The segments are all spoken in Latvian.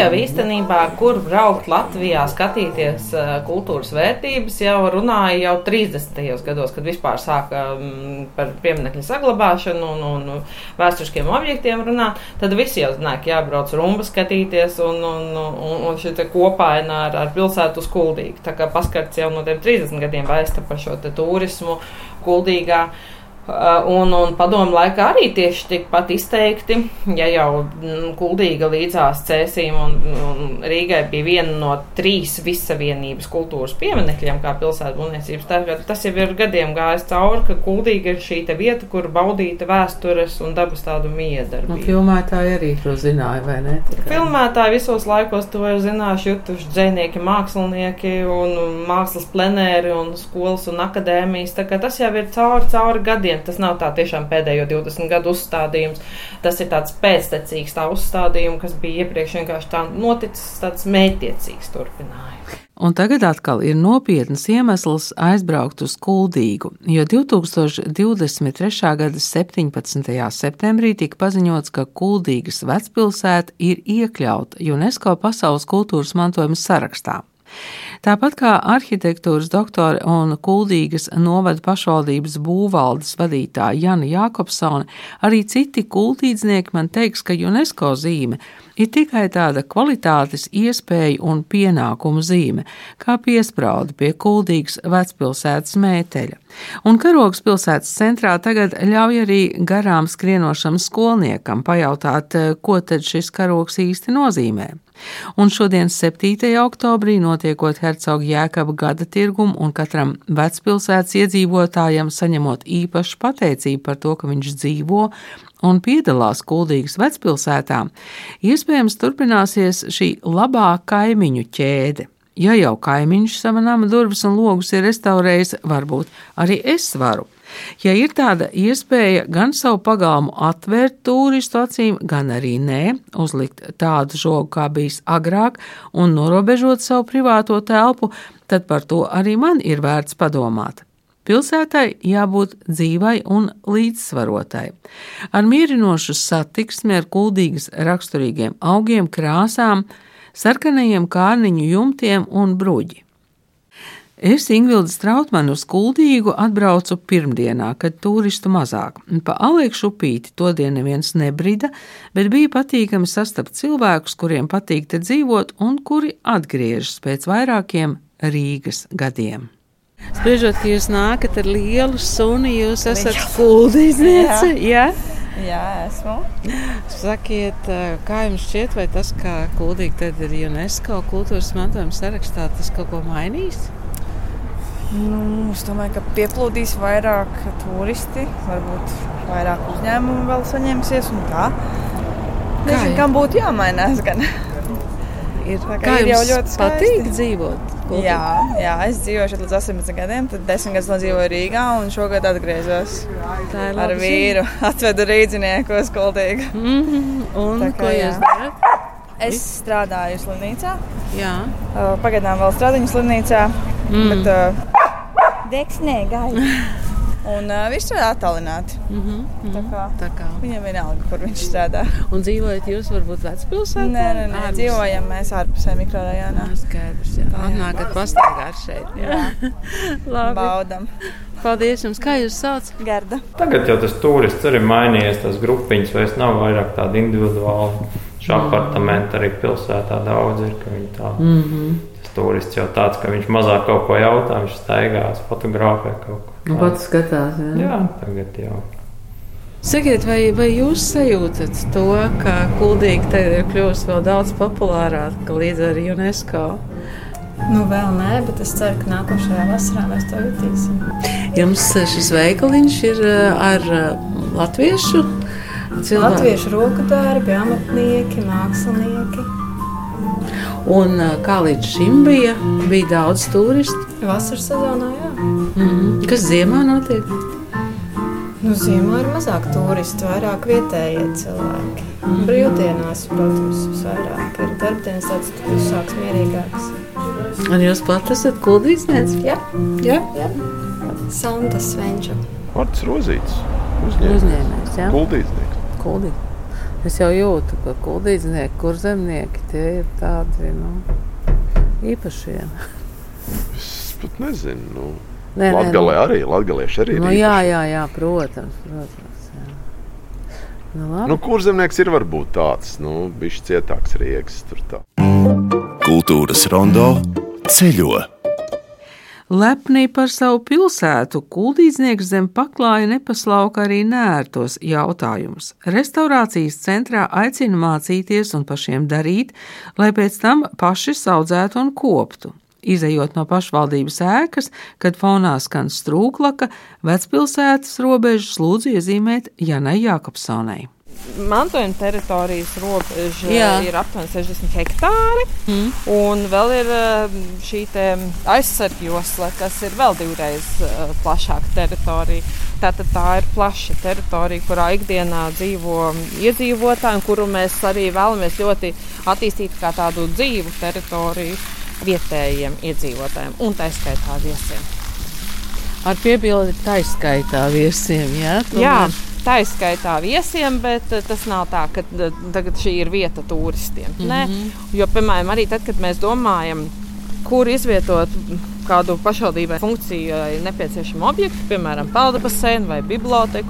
jau īstenībā, kur braukt Latvijā, skatīties uh, kultūras vērtības, jau runāja jau 30. gados, kad vispār sāka um, par pieminiektu saglabāšanu un, un vēsturiskiem objektiem runāt. Tad visi jau zināja, ka jābrauc rumba skatīties un, un, un, un šī kopaina ar, ar pilsētu uz kuldīgu. Tā kā paskarts jau no tiem 30 gadiem vēsta par šo turismu kuldīgā. Uh, un, un padomu laikā arī tieši tikpat izteikti, ja jau mm, kuldīga līdzās cēsīm un, un Rīgai bija viena no trīs visavienības kultūras pieminekļiem, kā pilsētas būvniecības. Tagad tas jau ir gadiem gājis cauri, ka kuldīga ir šī vieta, kur baudīta vēstures un dabas tādu miedarbību. Un filmētāji arī to zināja, vai ne? Tikai. Filmētāji visos laikos to ir zinājuši, jutuši dzēnieki, mākslinieki un mākslas plenēri un skolas un akadēmijas. Tā kā tas jau ir cauri, cauri gadiem tas nav tā tiešām pēdējo 20 gadu uzstādījums. Tas ir tāds pēctecīgs tā uzstādījums, kas bija iepriekš vienkārši tā noticis, tāds mētiecīgs turpinājums. Un tagad atkal ir nopietns iemesls aizbraukt uz Kuldīgu, jo 2023. gada 17. septembrī tika paziņots, ka Kuldīgas vecpilsēta ir iekļauta UNESCO pasaules kultūras mantojuma sarakstā. Tāpat kā arhitektūras doktori un Kuldīgas novada pašvaldības būvvaldes vadītāja Jana Jākopsone, arī citi kultīdznieki man teiks, ka UNESCO zīme ir tikai tāda kvalitātes iespēja un pienākumu zīme, kā piesprāda pie Kuldīgas vecpilsētas mēteļa. Un karogs pilsētas centrā tagad ļauj arī garām skrienošam skolniekam pajautāt, ko tad šis karogs īsti nozīmē. Un šodien, 7. oktobrī, notiekot Hercoga Jēkaba gada tirgumu un katram vecpilsētas iedzīvotājam saņemot īpašu pateicību par to, ka viņš dzīvo un piedalās Kuldīgas vecpilsētā, iespējams turpināsies šī labā kaimiņu ķēde. Ja jau kaimiņš sava nama durvis un logus ir restaurējis, varbūt arī es varu. Ja ir tāda iespēja gan savu pagalmu atvērt turistu acīm, gan arī nē, uzlikt tādu žogu, kā bijis agrāk, un norobežot savu privāto telpu, tad par to arī man ir vērts padomāt. Pilsētai jābūt dzīvai un līdzsvarotai, ar mierinošu satiksmi, ar kuldīgas raksturīgiem augiem, krāsām, sarkanajiem kārniņu jumtiem un bruģi. Es Ingvildu Strautmanu uz Kuldīgu atbraucu pirmdienā, kad turistu mazāk. Pa Alekšu upīti to dienu neviens nebrida, bet bija patīkami sastapt cilvēkus, kuriem patīk te dzīvot un kuri atgriežas pēc vairākiem Rīgas gadiem. Spriežot, ka jūs nākat ar lielu suni, jūs esat kuldīzniece, jā? jā? Jā, esmu. Sakiet, kā jums šķiet, vai tas, Kuldīga tad ir UNESCO kultūras mantojuma sarakstā, tas kaut ko mainīs? Nu, es domāju, ka pieplūdīs vairāk turisti, varbūt vairāk uzņēmumu vēl saņemsies. Nezinu, kam būtu jāmainās. Gan. Ir, kā ir jau ļoti patīk dzīvot. Kultūra. Jā, jā, es dzīvoju šeit līdz 18 gadiem, tad 10 gadus nodzīvoju Rīgā un šogad atgriezos ar vīru. Atvedu rīdzinieku uz Kultīgu. Mm -hmm. Un Tā kā, ko jūs darat? Es strādāju slimnīcā. Jā. Pagaidām vēl strādāju slimnīcā. Mm. Bet, uh, deksnē gaisa. Un uh, viņš strādā attālināti. Mm -hmm, mm -hmm. Tā kā, tā kā. Viņam vienalga, kur viņš strādā. Un dzīvojat jūs varbūt vecpilsētā? Nē, nē, nē dzīvojam mēs ārpusē mikrorajonā. Jā, skaidrs, jā. Atnākat pastaigāt šeit. Jā. Labi. Baudam. Paldies jums, kā jūs sauc? Gerda. Tagad jau tas turists arī mainījies, tas grupiņas vairs nav vairāk tādi individuāli. Šo mm apartamentu arī pilsētā daudz ir, ka viņi tā. Mm -hmm turists jau tāds, ka viņš mazāk kaut ko jautā, viņš staigās, fotografē kaut ko. Nu, pats skatās, jā. jā, tagad jau. Sakiet, vai, vai jūs sajūtat to, ka Kuldīga tagad ir kļuvusi vēl daudz populārāka līdz ar UNESCO? Nu, vēl nē, bet es ceru, ka nākošajā vasarā mēs to jutīsim. Jums šis veikaliņš ir eh, ar eh, latviešu cilvēku? Latviešu roku darbi, amatnieki, mākslinieki. Un kā līdz šim bija, bija daudz turistu. Vasaras sezonā, jā. Mm -hmm. Kas ziemā notiek? Nu, ziemā ir mazāk turistu, vairāk vietējie cilvēki. Mm -hmm. Brīvdienās, protams, vairāk ir darbdienas tāds klusāks, mierīgāks. Un jūs pat esat kuldīsnieks? Jā. jā. jā. Santa Svenča. Vārds Rozīts. Uzņēmējs, jā. Kuldīsnieks. kuldīgi. Es jau jūtu, ka kuldīdznieki, kur zemnieki tie ir tādi nu, īpašie. Es pat nezinu. Nu. Nē, Latgalē nē, nu. arī, latgalieši arī nu, ir. Jā, jā, jā, protams, protams. Jā. Nu, labi. nu, kur zemnieks ir varbūt tāds, nu, bišķi cietāks riegs tur tā. Kultūras rondo ceļo. Lepnī par savu pilsētu, kuldīdznieks zem paklāja nepaslauka arī nērtos jautājumus. Restaurācijas centrā aicina mācīties un pašiem darīt, lai pēc tam paši audzētu un koptu. Izejot no pašvaldības ēkas, kad fonā skan strūklaka, vecpilsētas robežas lūdzu iezīmēt Janai Jākopsonai mantojuma teritorijas robeža Jā. ir aptuveni 60 hektāri. Mm. Un vēl ir eh, šī aizsargjosla, kas ir vēl divreiz uh, plašāka teritorija. Tātad tā ir plaša teritorija, kurā ikdienā dzīvo iedzīvotāji, kuru mēs arī vēlamies ļoti attīstīt kā tādu dzīvu teritoriju vietējiem iedzīvotājiem un tā skaitā viesiem. Ar piebildi taiskaitā viesiem, jā? Tomēr. Jā tā izskaitā viesiem, bet eh, tas nav tā, ka eh, tagad šī ir vieta turistiem. Mm -hmm. Nē, jo, piemēram, arī tad, kad mēs domājam, kur izvietot kādu pašvaldībai funkcijai nepieciešamu objektu, piemēram, peldu basēnu vai biblioteku,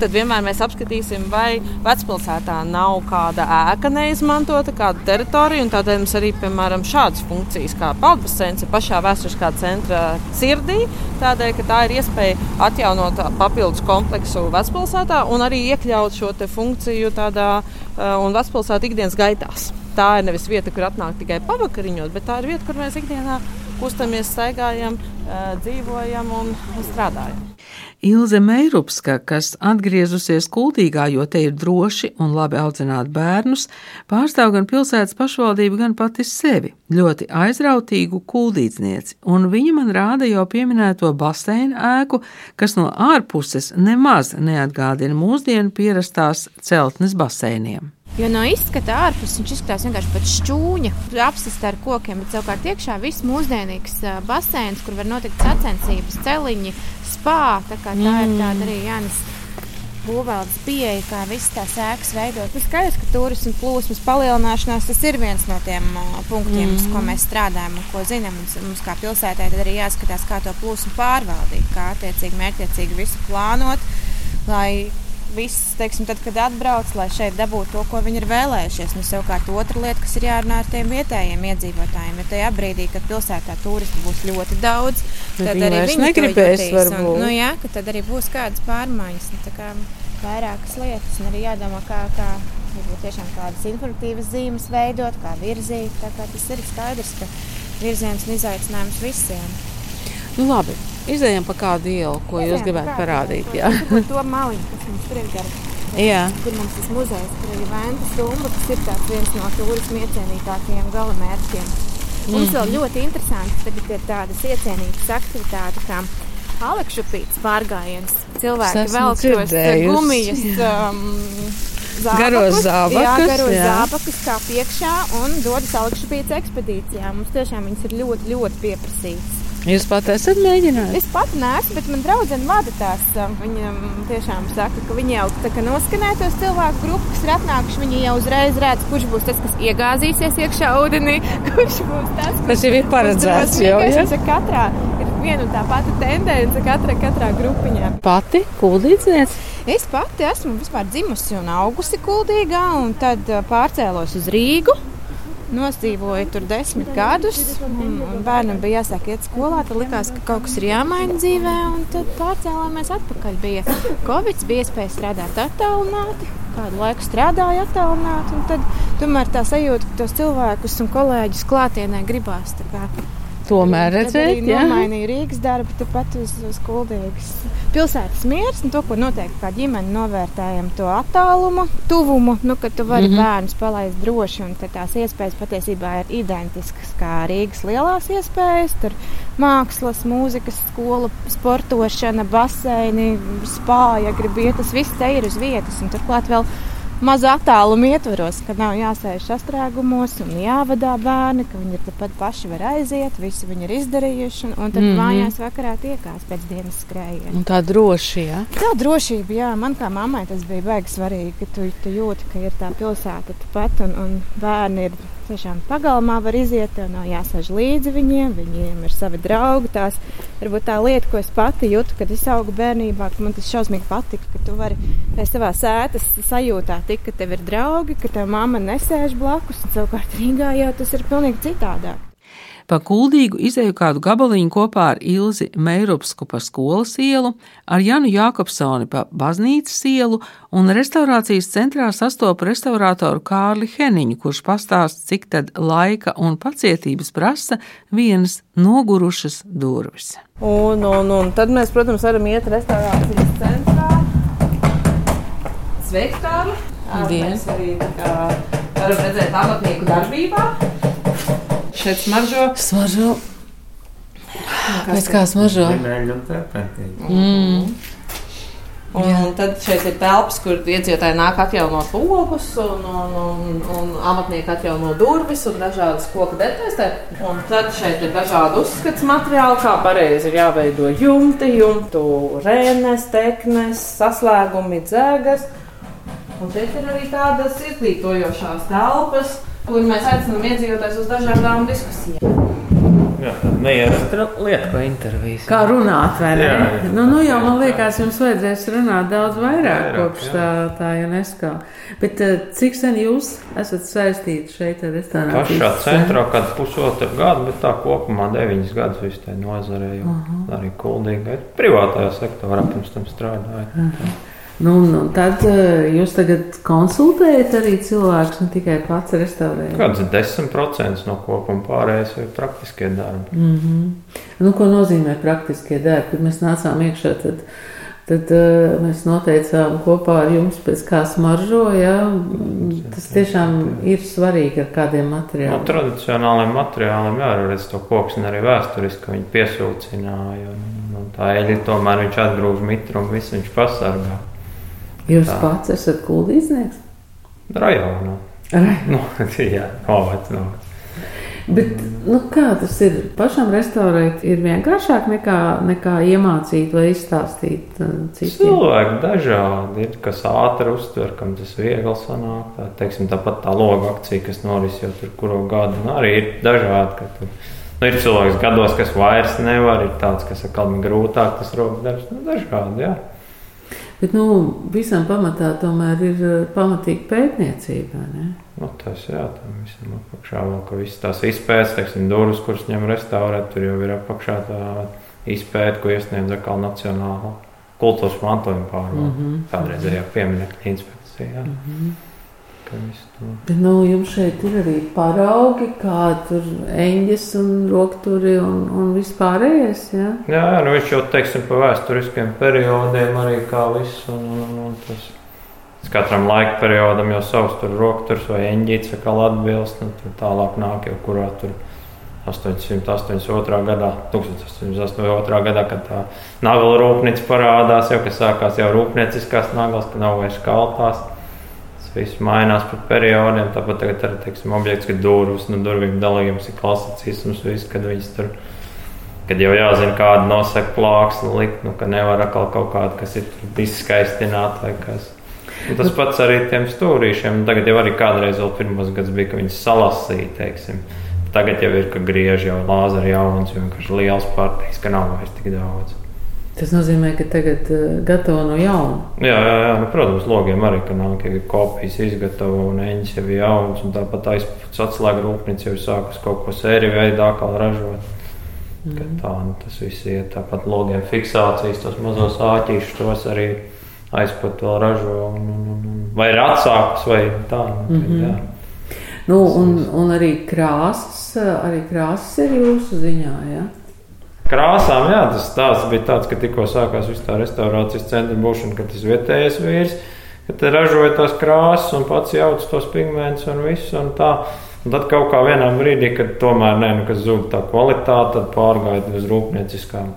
tad vienmēr mēs apskatīsim, vai vecpilsētā nav kāda ēka neizmantota, kāda teritorija. Tādēļ mums arī, piemēram, šādas funkcijas kā peldbaseins ir pašā vēsturiskā centra sirdī. Tādēļ, ka tā ir iespēja atjaunot papildus kompleksu vecpilsētā un arī iekļaut šo funkciju tādā uh, un vecpilsētā ikdienas gaitās. Tā ir nevis vieta, kur atnāk tikai pavakariņos, bet tā ir vieta, kur mēs ikdienā kustamies, staigājam, uh, dzīvojam un strādājam. Ilze Meirupska, kas atgriezusies kultīgā, jo te ir droši un labi audzināt bērnus, pārstāv gan pilsētas pašvaldību, gan pati sevi - ļoti aizrautīgu kuldīdznieci, un viņa man rāda jau pieminēto baseinu ēku, kas no ārpuses nemaz neatgādina mūsdienu pierastās celtnes baseiniem. Jo no izskata ārpus viņš izskatās vienkārši pēc šķūņa, apsist ar kokiem, bet savukārt iekšā viss mūsdienīgs baseins, kur var notikt sacensības, celiņi, spā. Tā, tā mm. ir tāda arī Jānis būvvaldes pieeja, kā visas tās ēkas veidot. Ir skaidrs, ka turismu plūsmas palielināšanās tas ir viens no tiem punktiem, mm. uz ko mēs strādājam un ko zinām. Mums, mums kā pilsētā arī jāskatās, kā to plūsmu pārvaldīt, kā attiecīgi mērķiecīgi visu plānot, lai viss, teiksim, tad, kad atbrauc, lai šeit dabūtu to, ko viņi ir vēlējušies. Nu, savukārt, otra lieta, kas ir jārunā ar tiem vietējiem iedzīvotājiem, ir tajā brīdī, kad pilsētā turistu būs ļoti daudz, tad viņi arī viņi negribēs. Un, nu, jā, tad arī būs kādas pārmaiņas. Nu, kā vairākas lietas, un arī jādomā, kā, kā varbūt tiešām kādas informatīvas zīmes veidot, kā virzīt. Tā kā tas ir skaidrs, ka virziens un izaicinājums visiem. Nu, labi, Izejam pa kādu ielu, ko Izejam, jūs gribētu parādīt. Jā, to maliņu, kas mums tur ir garš. Jā. Kur mums tas muzejs, kur ir Vēnta stumba, kas ir tāds viens no turismu iecienītākajiem galamērķiem. Mm. Mums vēl ļoti interesanti tagad ir tādas iecienītas aktivitātes, kā Alekšupīts pārgājiens. Cilvēki vēl šos gumijas. Um, Zābakus, garos zābakus, jā, garos jā. zābakus kā piekšā un dodas Alekšupīts ekspedīcijā. Mums tiešām viņas ir ļoti, ļoti pieprasītas. Jūs pat esat mēģinājis? Es pat neesmu, bet man draudzene vada tās. Um, viņa tiešām saka, ka viņi jau tā kā noskanē tos cilvēku grupu, kas ir atnākuši. Viņi jau uzreiz redz, kurš būs tas, kas iegāzīsies iekšā ūdenī, kurš būs tas, kas tas jau ir paredzēts. Jau, ja? Katrā ir viena un tā pati tendence katrā, katrā grupiņā. Pati kuldīdzniec? Es pati esmu dzimusi un augusi kuldīgā, un tad pārcēlos uz Rīgu. Nostīvoju tur desmit gadus, un, un bērnam bija jāsāk iet skolā. Tad likās, ka kaut kas ir jāmaina dzīvē, un tad pārcēlāmies atpakaļ. Bija Covid, bija iespēja strādāt attālināti. Kādu laiku strādāju attālināti, tad tomēr tā sajūta, ka tos cilvēkus un kolēģus klātienē gribās tomēr redzēt. Arī nomainīja Rīgas darbu, tepat uz, uz Kuldīgas. Pilsētas miers, nu, to, ko noteikti kā ģimene novērtējam, to attālumu, tuvumu, nu, ka tu vari mm -hmm. bērnus palaist droši, un tās iespējas patiesībā ir identiskas kā Rīgas lielās iespējas. Tur mākslas, mūzikas skola, sportošana, baseini, spāja, gribiet, tas viss te ir uz vietas, un turklāt vēl mazu attālumu ietvaros, ka nav jāsēž sastrēgumos un jāvadā bērni, ka viņi ir tepat paši var aiziet, visi viņi ir izdarījuši, un tad mm -hmm. mājās vakarā tiekās pēc dienas skrējiena. Un tā droši, jā? Tā drošība, jā, man kā mammai tas bija baigi svarīgi, ka tu, tu jūti, ka ir tā pilsēta tepat un, un bērni ir tiešām pagalmā var iziet, tev nav jāsēž līdzi viņiem, viņiem ir savi draugi. Tās varbūt tā lieta, ko es pati jūtu, kad es augu bērnībā, ka man tas šausmīgi patika, ka tu vari savā sētas sajūtā tik, ka tev ir draugi, ka tev mamma nesēž blakus, un savukārt Rīgā jau tas ir pilnīgi citādāk. Pa kuldīgu izēju kādu gabaliņu kopā ar Ilzi Meirupsku pa skolas ielu, ar Janu Jākopsoni pa baznīcas ielu un restaurācijas centrā sastopu restaurātoru Kārli Heniņu, kurš pastāst, cik tad laika un pacietības prasa vienas nogurušas durvis. Un, un, un tad mēs, protams, varam iet restaurācijas centrā. Sveiki, Kārli! Mēs arī varam redzēt amatnieku darbībā. Šeit smaržo. Smaržo. Pēc kā smaržo? Mm. Un, un tad šeit ir telpas, kur iedzīvotāji nāk atjaunot logus, un, un, un, un amatnieki atjauno durvis un dažādas koku detaļas. Un tad šeit ir dažādi uzskats materiāli, kā pareizi ir jāveido jumti, jumtu rēnes, teknes, saslēgumi, dzēgas. Un šeit ir arī tādas izglītojošās telpas, kur mēs aicinām iedzīvotājus uz dažādām diskusijām. Jā, neierasta lieta, ko intervijas. Kā runāt, vai ne? Jā, jā. Nu, nu jau man liekas, jums vajadzēs runāt daudz vairāk, vairāk kopš tā, tā UNESCO. Bet eh, cik sen jūs esat saistīti šeit ar restorāciju? Pašā centrā kādu pusotru gadu, bet tā kopumā deviņas gadus visu tai nozarē, jo uh -huh. arī kuldīgi privātajā sektorā pirms tam strādāja. Uh -huh. Nu, nu, tad uh, jūs tagad konsultējat arī cilvēkus, ne tikai pats restaurējat? Kāds ir 10% no kopuma pārējais ir praktiskie darbi. Mm -hmm. nu, ko nozīmē praktiskie darbi? Kad mēs nācām iekšā, tad, tad uh, mēs noteicām kopā ar jums, pēc kā smaržo. Ja? Tas tiešām ir svarīgi ar kādiem materiāliem. No tradicionāliem materiāliem jāredz to koksni arī vēsturiski, viņi piesūcināja. Un, un tā eļļa tomēr viņš atgrūž mitrumu, visu viņš pasargā. Jūs tā. pats esat kuldīznieks? Rajonā. Rajonā. Nu, jā, novac, novac. Bet, nu, kā tas ir? Pašam restaurēt ir vienkāršāk nekā, nekā iemācīt vai izstāstīt uh, citiem. Cilvēki dažādi ir, kas ātri uztver, kam tas viegli sanāk. Tā, teiksim, tāpat tā loga akcija, kas noris jau tur kuru gadu, nu, arī ir dažādi. Tur, nu, ir cilvēks gados, kas vairs nevar, ir tāds, kas atkal ir grūtāk tas rokas darbs. Nu, dažādi, jā. Bet nu, visam pamatā tomēr ir eh, pamatīga pētniecība. Nu, tas jā, tam visam apakšā vēl ka visas tās izpētes, teiksim, durvis, kuras ņem restaurēt, tur jau ir apakšā tā izpēte, ko iesniedz atkal Nacionāla kultūras mantojuma pārvalde. Mm -hmm. Kādreizējā pieminiekta inspekcija. Mm -hmm. Bet, nu, jums šeit ir arī paraugi, kā tur eņģis un rokturi un, un vispārējais. Ja? Jā, jā nu, viņš jau teiksim pa vēsturiskiem periodiem arī kā viss. Un, un, un tas. Katram laika periodam jau savs tur rokturs vai eņģīts atkal atbilst. Nu, tur tālāk nāk jau kurā tur 882. gadā, 1882. gadā, kad tā nagla rūpnīca parādās, jau kas sākās jau rūpnieciskās naglas, ka nav vairs kaltās viss mainās pa periodiem. Tāpat tagad ir teiksim, objekts, ka durvis, nu, durvīm dalījums ir klasicisms, viss, kad viņas tur. Kad jau jāzina, kāda nosaka plāksne, likt, nu, ka nevar atkal kaut kāda, kas ir izskaistināta vai kas. Un tas pats arī tiem stūrīšiem. Tagad jau arī kādreiz vēl pirmos gads bija, ka viņas salasīja, teiksim. Tagad jau ir, ka griež jau lāzeri jauns, jo vienkārši liels partijas, ka nav vairs tik daudz. Tas nozīmē, ka tagad uh, gatavo no jauna. Jā, jā, jā nu, protams, logiem arī nāk, ja kopijas izgatavo un eņģis jau ir jauns. Tāpat aizpūtas atslēga rūpnīca jau ir sākusi kaut ko sēriju veidā ražot. Mm. Tā nu, tas viss ir. Tāpat logiem fiksācijas, tos mazos āķīšus, tos arī aizpūtas vēl ražo. Un, un, un, vai ir atsākums, vai tā. Nu, mm -hmm. Jā. Nu, un, un arī krāsas, arī krāsas ir jūsu ziņā. Ja? Krāsām, jā, tas stāsts bija tāds, ka tikko sākās viss tā restaurācijas centra būšana, kad tas vietējais vīrs, ka te ražoja tās krāsas un pats jauc tos pigmentus un visu un tā. Un tad kaut kā vienā brīdī, kad tomēr ne, nu, zūd tā kvalitāte, tad pārgāja uz rūpnieciskām.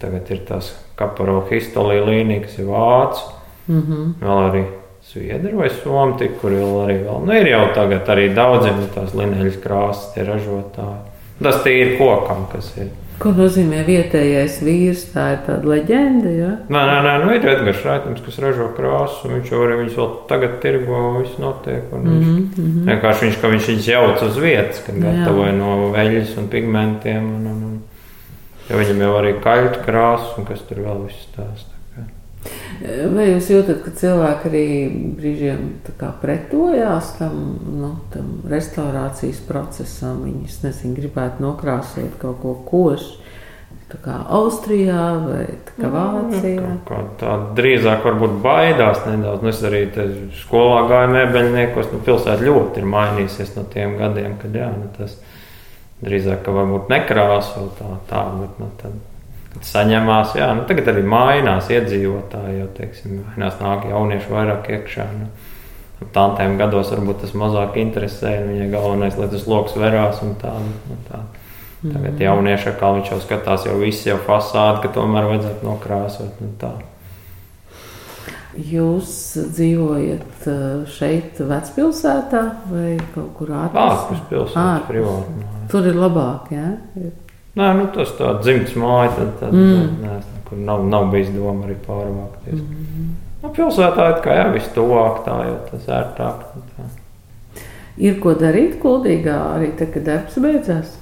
Tagad ir tās kaparo histolija līnija, kas ir vācu. Mm -hmm. Vēl arī Zviedri vai Somija, kur arī vēl nu, ir jau tagad arī daudziem tās lineļas krāsas, tie ražotāji. Tas ir kokam, kas ir. Ko nozīmē vietējais vīrs? Tā ir tāda leģenda. Ja? Nē, nē, nē nu ir Edgars Raitins, kas ražo krāsu. Viņš jau arī viņus vēl tagad tirgo, viss notiek. Mm -hmm. Viņš, mm -hmm. Vienkārši viņš, viņš viņus jauc uz vietas, kad gatavoja no veļas un pigmentiem. Un, un, un. Ja viņam jau arī kaļķa krāsa un kas tur vēl viss stāsta. Vai jūs jūtat, ka cilvēki arī brīžiem pretojās tam, nu, tam restaurācijas procesam? Viņi, nezinu, gribētu nokrāsot kaut ko košu. Tā kā Austrijā vai kā Vācijā. Nu, kā tā drīzāk varbūt baidās nedaudz. Nu, es arī skolā gāju mēbeļniekos. Nu, pilsēta ļoti ir mainījusies no tiem gadiem, kad jā, nu, tas drīzāk, varbūt nekrāso tā, tā bet nu, tad Kad saņemās, jā, nu, tagad arī mainās iedzīvotāji, jau teiksim, mainās nāk jaunieši vairāk iekšā. Nu, Tantiem gados varbūt tas mazāk interesē, un viņai galvenais, lai tas lokus verās un tā. Nu, tā. Tagad mm. jaunieši kā viņš jau skatās, jau viss jau fasādi, ka tomēr vajadzētu nokrāsot. Nu, tā. Jūs dzīvojat uh, šeit, Vecpilsētā vai kaut kur ārpus? Ārpus pilsētas, privāti. Tur ir labāk, jā? Ja? Nē, nu, tas tāds dzimts māja, tad, tad mm. nē, kur nav, nav bijis doma arī pārvākties. Mm -hmm. nu, pilsētā ir kā jau viss tuvāk, tā jau tas ērtāk. Tā. Ir ko darīt kuldīgā arī tad, kad darbs beidzās?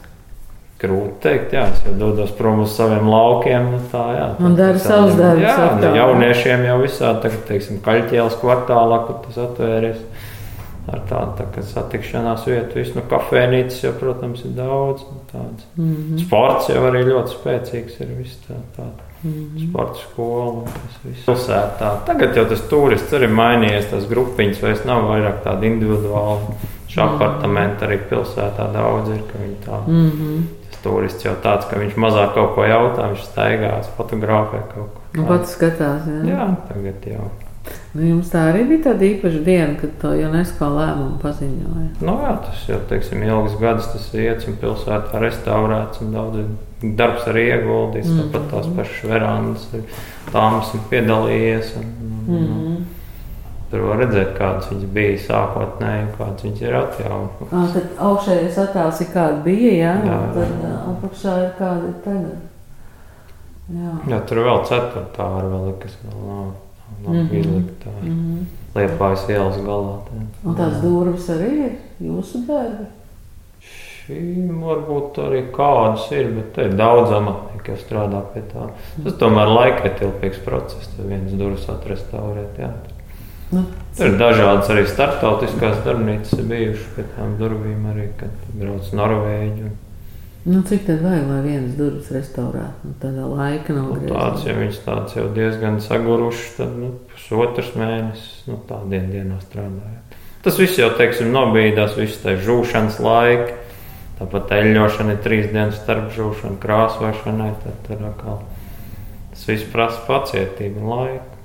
Grūti teikt, jā, es jau dodos prom uz saviem laukiem. Nu, tā, jā, tā, un dara savus darbus. Jā, nu, jauniešiem jau visā, tagad, teiksim, kaļķielas kvartālā, kur tas atvērties ar tādu tā, satikšanās vietu. Visu, nu, kafejnīcas jau, protams, ir daudz. Tāds. Mm -hmm. Sports jau arī ļoti spēcīgs ir. Tā, tā. Mm -hmm. Sports skola, viss pilsētā. Tagad jau tas turists arī mainījies. Tas grupiņas vairs nav vairāk tādi individuāli. Šo mm -hmm. apartamentu arī pilsētā daudz ir. Tā, mm -hmm. Tas turists jau tāds, ka viņš mazāk kaut ko jautā, viņš staigās, fotografē kaut ko. Nu, pats skatās, jā. Jā, tagad jau. Nu, jums tā arī bija tāda īpaša diena, kad to UNESCO lēmumu paziņoja. Nu, jā, tas jau teiksim, ilgs gads tas iets un pilsētā restaurēts un daudz darbs arī ieguldīts. Mm -hmm. Tāpat tās pašas verandas, tāmas ir piedalījies. Un, un, mm -hmm. Tur var redzēt, kādas viņas bija sākotnēji, kādas viņas ir atjaunotas. Ah, tad augšējais attēls ir kāda bija, jā, jā, jā. tad apakšā ir kāda tagad. Jā. jā, tur vēl ceturtā ar vēl, kas vēl nav nav mm -hmm. izlikta mm -hmm. Liepājas ielas galā. Tā. Un tās durvis arī ir jūsu darbi? Šīm varbūt arī kādas ir, bet te ir daudz amatnieku, kas strādā pie tā. Tas tomēr laikietilpīgs process, tad viens durvis atrestaurēt. Jā. Nu, Tur ir dažādas arī starptautiskās darbnīcas bijušas pie tām durvīm arī, kad brauc Norvēģi. Un... Nu, cik tad vajag, lai vienas durvis restaurētu? Nu, tādā laika nav nu, tāds, ja viņš tāds jau diezgan sagurušs, tad nu, pusotrs mēnesis, nu, tā dien, dienā strādājot. Tas viss jau, teiksim, nobīdās, viss tā žūšanas laika. Tāpat eļļošana ir trīs dienas starp žūšanu, krāsošanai. Tad tur atkal tas viss prasa pacietību un laiku.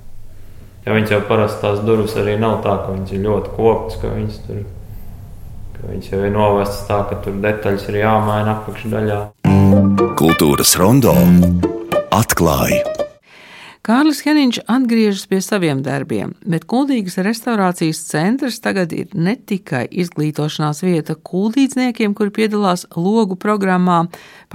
Ja viņas jau parasti tās durvis arī nav tā, ka viņas ir ļoti koptas, ka viņas tur ir Viņš jau ir novestas tā, ka tur detaļas ir jāmaina apakšdaļā. Kultūras rondo atklāja. Kārlis Heniņš atgriežas pie saviem darbiem, bet Kuldīgas restaurācijas centrs tagad ir ne tikai izglītošanās vieta kuldīdzniekiem, kuri piedalās logu programmā,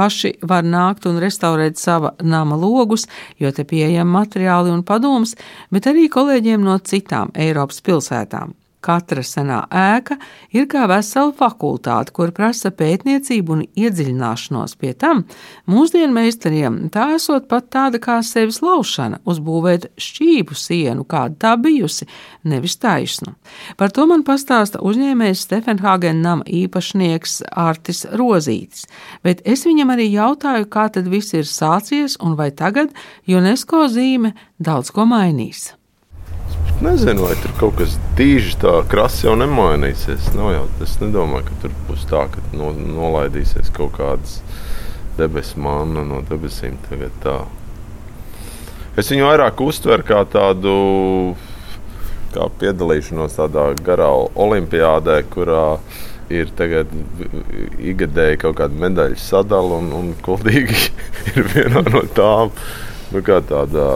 paši var nākt un restaurēt sava nama logus, jo te pieejami materiāli un padoms, bet arī kolēģiem no citām Eiropas pilsētām. Katra senā ēka ir kā vesela fakultāte, kur prasa pētniecību un iedziļināšanos. Pie tam mūsdienu meistariem tā esot pat tāda kā sevis laušana, uzbūvēt šķību sienu, kāda tā bijusi, nevis taisnu. Par to man pastāsta uzņēmējs Stefenhāgen nama īpašnieks Artis Rozītis, bet es viņam arī jautāju, kā tad viss ir sācies un vai tagad UNESCO zīme daudz ko mainīs. Nezinu, vai tur kaut kas tīži tā krasi jau nemainīsies. Nav jau, es nedomāju, ka tur būs tā, ka no, nolaidīsies kaut kādas debesu māna no debesīm. Es viņu vairāk uztveru kā tādu kā piedalīšanos tādā garā olimpiādē, kurā ir tagad ikgadēji kaut kāda medaļu sadala un, un kuldīgi ir viena no tām. Nu, kā tādā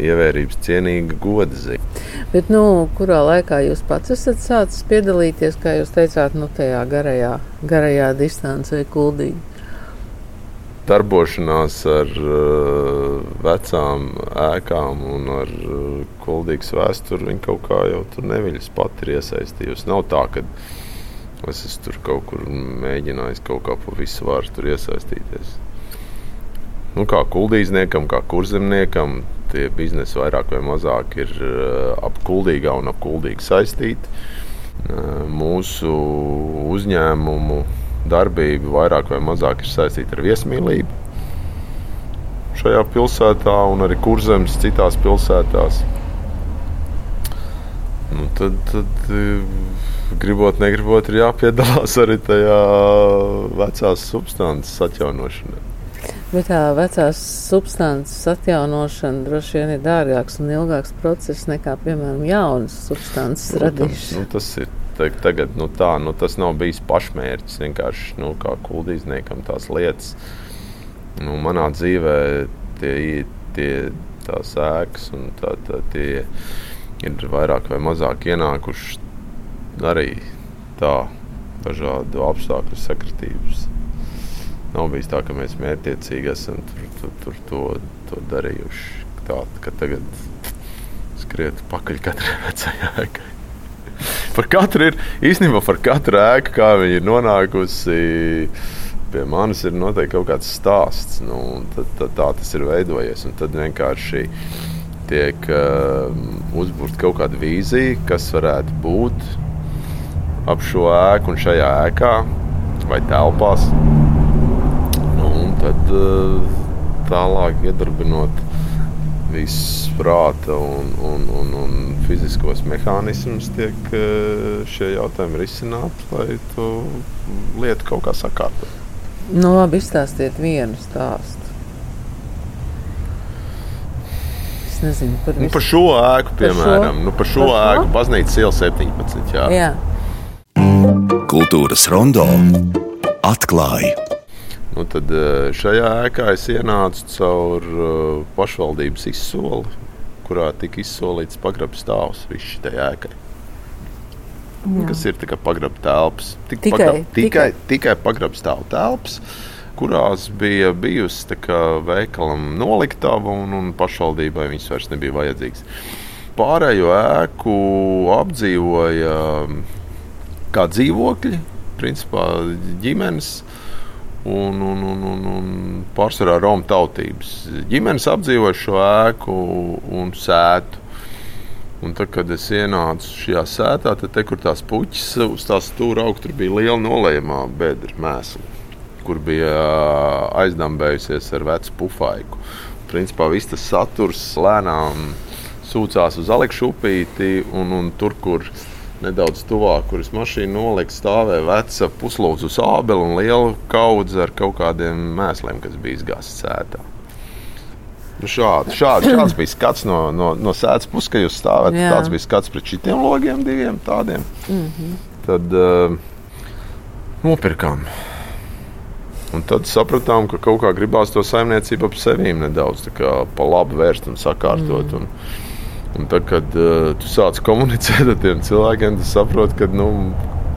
ievērības cienīga goda zīme. Bet, nu, kurā laikā jūs pats esat sācis piedalīties, kā jūs teicāt, nu, tajā garajā, garajā distancē, kuldīgi? Darbošanās ar uh, vecām ēkām un ar uh, kuldīgas vēsturi viņa kaut kā jau tur neviļas pati ir iesaistījusi. Nav tā, ka es tur kaut kur mēģinājis kaut kā pa visu tur iesaistīties. Nu, kā kuldīzniekam, kā kurzemniekam, tie biznesi vairāk vai mazāk ir uh, ap kuldīgā un ap kuldīgi saistīti. Uh, mūsu uzņēmumu darbība vairāk vai mazāk ir saistīta ar viesmīlību šajā pilsētā un arī kurzemes citās pilsētās. Nu, tad, tad gribot, negribot, ir jāpiedalās arī tajā vecās substances atjaunošanā. Bet tā vecās substances atjaunošana droši vien ir dārgāks un ilgāks process nekā, piemēram, jaunas substances nu, radīšana. Nu, tas ir tagad, nu, tā, nu, tas nav bijis pašmērķis. Vienkārši nu, kā kuldīzniekam tās lietas. Nu, manā dzīvē tie, tie tās ēkas un tā, tā, tie ir vairāk vai mazāk ienākuši arī tā dažādu apstākļu sakritības. Nav bijis tā, ka mēs mērķiecīgi esam tur, tur, tur to, to darījuši. Tā, ka tagad skriet pakaļ katrai vecajai ēkai par katru ir īstenībā par katru ēku, kā viņi ir nonākusi. Pie manis ir noteikti kaut kāds stāsts, nu, tad, tad tā tas ir veidojies. Tad vienkārši tiek uh, uzbūvēta kaut kāda vīzija, kas varētu būt ap šo ēku un šajā ēkā vai telpās. Tad uh, tālāk iedarbinot viss prāta un, un, un, un fiziskos mehānismus, tiek eh, šie jautājumi risināti, lai to lietu kaut kā sakārtotu. Nu, labi, izstāstiet vienu stāstu. Es nezinu, par, nu, par šo ēku, piemēram, par šo, nu, par šo par ēku, baznīcas iela 17. Jā. Jā. Kultūras rondo atklāja Nu, tad eh, šajā ēkā es ienācu caur eh, pašvaldības izsoli, kurā tika izsolīts pagrabs stāvs visai šai ēkai. Jā. Kas ir tikai pagrabs telpas? Tik tikai, pagrab, tikai, tikai, tikai pagrabs stāv telpas, kurās bija bijusi veikalam noliktava un, un pašvaldībai viņas vairs nebija vajadzīgas. Pārējo ēku apdzīvoja kā dzīvokļi, principā ģimenes un, un, un, un, un pārsvarā Romu tautības. Ģimenes apdzīvoja šo ēku un sētu. Un tad, kad es ienācu šajā sētā, tad, te, kur tās puķis uz tās stūra augsta, tur bija liela nolējumā bedra mēsla, kur bija aizdambējusies ar vecu pufaiku. Principā viss tas saturs lēnām sūcās uz Aleksu upīti un, un tur, kur nedaudz tuvāk, kuras mašīna nolika, stāvēja veca puslūdzu sābeli un liela kaudze ar kaut kādiem mēsliem, kas bija izgāzts sētā. Nu šādi, šādi, šāds bija skats no, no, no sēdes puses, ka jūs stāvat. Jā. Tāds bija skats pret šiem logiem, diviem tādiem. Mm -hmm. Tad uh, nopirkām. Un tad sapratām, ka kaut kā gribās to saimniecību ap sevīm nedaudz pa labi vērst un sakārtot. Mm. Un, Un tad, kad uh, tu sāc komunicēt ar tiem cilvēkiem, tu saproti, ka nu,